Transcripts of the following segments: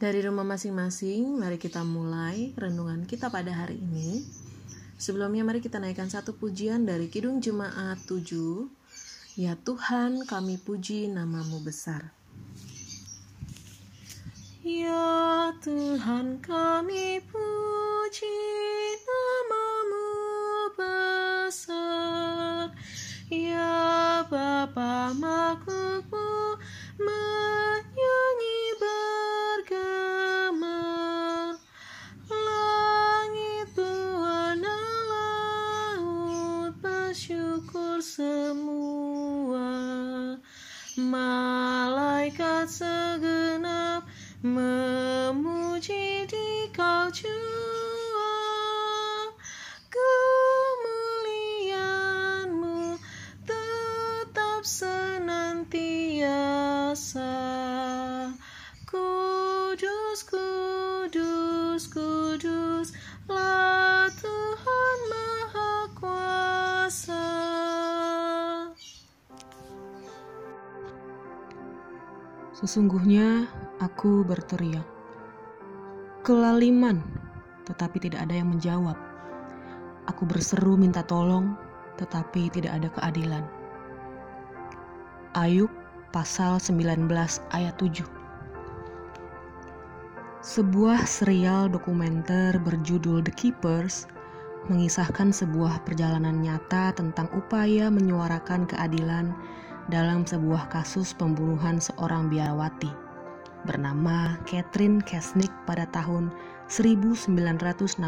Dari rumah masing-masing, mari kita mulai renungan kita pada hari ini. Sebelumnya mari kita naikkan satu pujian dari Kidung Jemaat 7. Ya Tuhan, kami puji namamu besar. Ya Tuhan, kami puji namamu besar. Ya Bapa makhlukmu bersyukur semua. Malaikat segenap memuji di kau jua. Sesungguhnya aku berteriak, kelaliman, tetapi tidak ada yang menjawab. Aku berseru minta tolong, tetapi tidak ada keadilan. Ayub pasal 19 ayat 7 Sebuah serial dokumenter berjudul The Keepers mengisahkan sebuah perjalanan nyata tentang upaya menyuarakan keadilan dalam sebuah kasus pembunuhan seorang biarawati bernama Catherine Kesnick pada tahun 1969.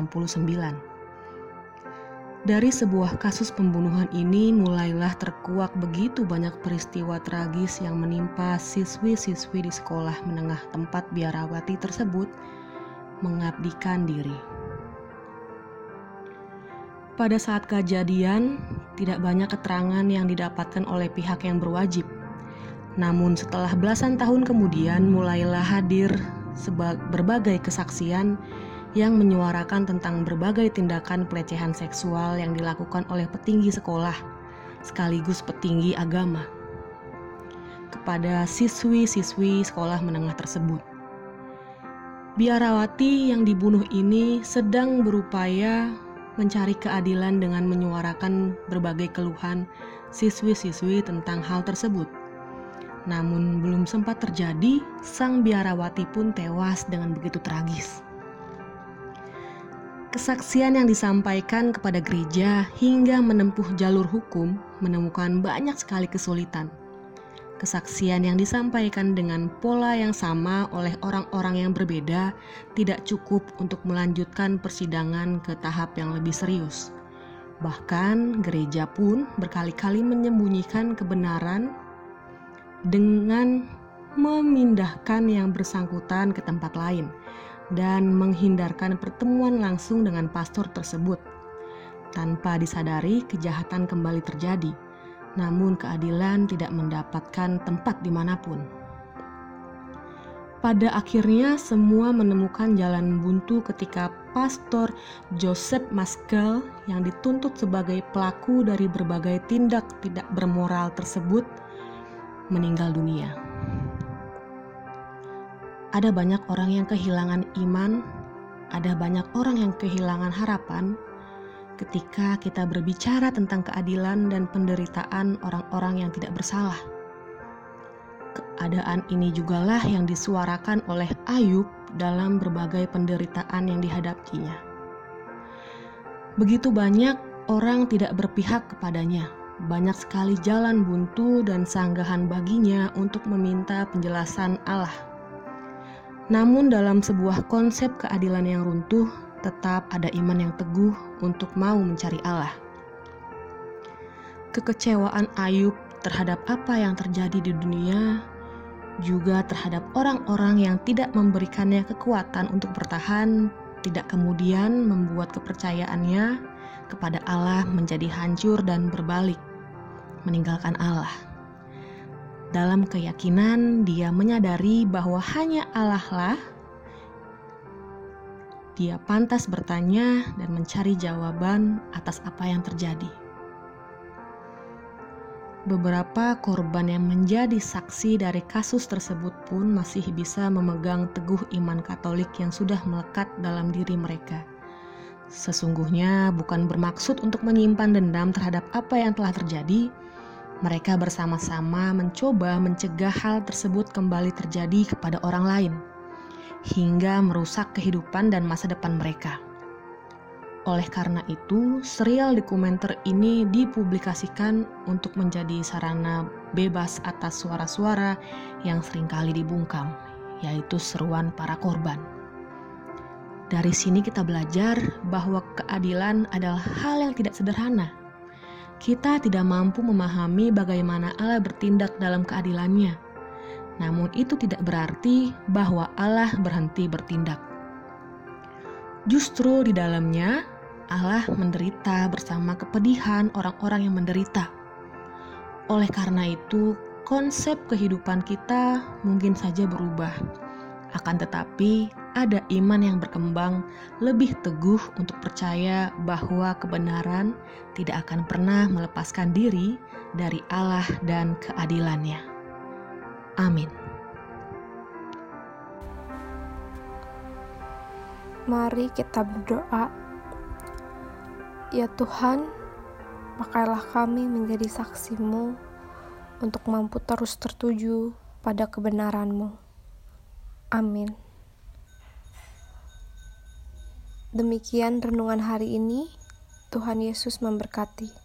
Dari sebuah kasus pembunuhan ini mulailah terkuak begitu banyak peristiwa tragis yang menimpa siswi-siswi di sekolah menengah tempat biarawati tersebut mengabdikan diri. Pada saat kejadian, tidak banyak keterangan yang didapatkan oleh pihak yang berwajib. Namun setelah belasan tahun kemudian mulailah hadir berbagai kesaksian yang menyuarakan tentang berbagai tindakan pelecehan seksual yang dilakukan oleh petinggi sekolah sekaligus petinggi agama kepada siswi-siswi sekolah menengah tersebut. Biarawati yang dibunuh ini sedang berupaya mencari keadilan dengan menyuarakan berbagai keluhan siswi-siswi tentang hal tersebut. Namun belum sempat terjadi, sang biarawati pun tewas dengan begitu tragis. Kesaksian yang disampaikan kepada gereja hingga menempuh jalur hukum menemukan banyak sekali kesulitan. Kesaksian yang disampaikan dengan pola yang sama oleh orang-orang yang berbeda tidak cukup untuk melanjutkan persidangan ke tahap yang lebih serius. Bahkan, gereja pun berkali-kali menyembunyikan kebenaran dengan memindahkan yang bersangkutan ke tempat lain dan menghindarkan pertemuan langsung dengan pastor tersebut. Tanpa disadari, kejahatan kembali terjadi, namun keadilan tidak mendapatkan tempat di mana pun. Pada akhirnya, semua menemukan jalan buntu ketika Pastor Joseph Maskell yang dituntut sebagai pelaku dari berbagai tindak tidak bermoral tersebut meninggal dunia. Ada banyak orang yang kehilangan iman, ada banyak orang yang kehilangan harapan ketika kita berbicara tentang keadilan dan penderitaan orang-orang yang tidak bersalah. Keadaan ini jugalah yang disuarakan oleh Ayub dalam berbagai penderitaan yang dihadapinya. Begitu banyak orang tidak berpihak kepadanya, banyak sekali jalan buntu dan sanggahan baginya untuk meminta penjelasan Allah namun dalam sebuah konsep keadilan yang runtuh, tetap ada iman yang teguh untuk mau mencari Allah. Kekecewaan Ayub terhadap apa yang terjadi di dunia juga terhadap orang-orang yang tidak memberikannya kekuatan untuk bertahan, tidak kemudian membuat kepercayaannya kepada Allah menjadi hancur dan berbalik, meninggalkan Allah. Dalam keyakinan, dia menyadari bahwa hanya Allah lah dia pantas bertanya dan mencari jawaban atas apa yang terjadi. beberapa korban yang menjadi saksi dari kasus tersebut pun masih bisa memegang teguh iman Katolik yang sudah melekat dalam diri mereka. Sesungguhnya bukan bermaksud untuk menyimpan dendam terhadap apa yang telah terjadi. Mereka bersama-sama mencoba mencegah hal tersebut kembali terjadi kepada orang lain, hingga merusak kehidupan dan masa depan mereka. Oleh karena itu, serial dokumenter ini dipublikasikan untuk menjadi sarana bebas atas suara-suara yang sering kali dibungkam, yaitu seruan para korban. Dari sini kita belajar bahwa keadilan adalah hal yang tidak sederhana. Kita tidak mampu memahami bagaimana Allah bertindak dalam keadilannya. Namun itu tidak berarti bahwa Allah berhenti bertindak. Justru di dalamnya Allah menderita bersama kepedihan orang-orang yang menderita. Oleh karena itu, konsep kehidupan kita mungkin saja berubah. Akan tetapi, ada iman yang berkembang lebih teguh untuk percaya bahwa kebenaran tidak akan pernah melepaskan diri dari Allah dan keadilannya. Amin. Mari kita berdoa Ya Tuhan, pakailah kami menjadi saksimu untuk mampu terus tertuju pada kebenaranmu. Amin. Demikian renungan hari ini. Tuhan Yesus memberkati.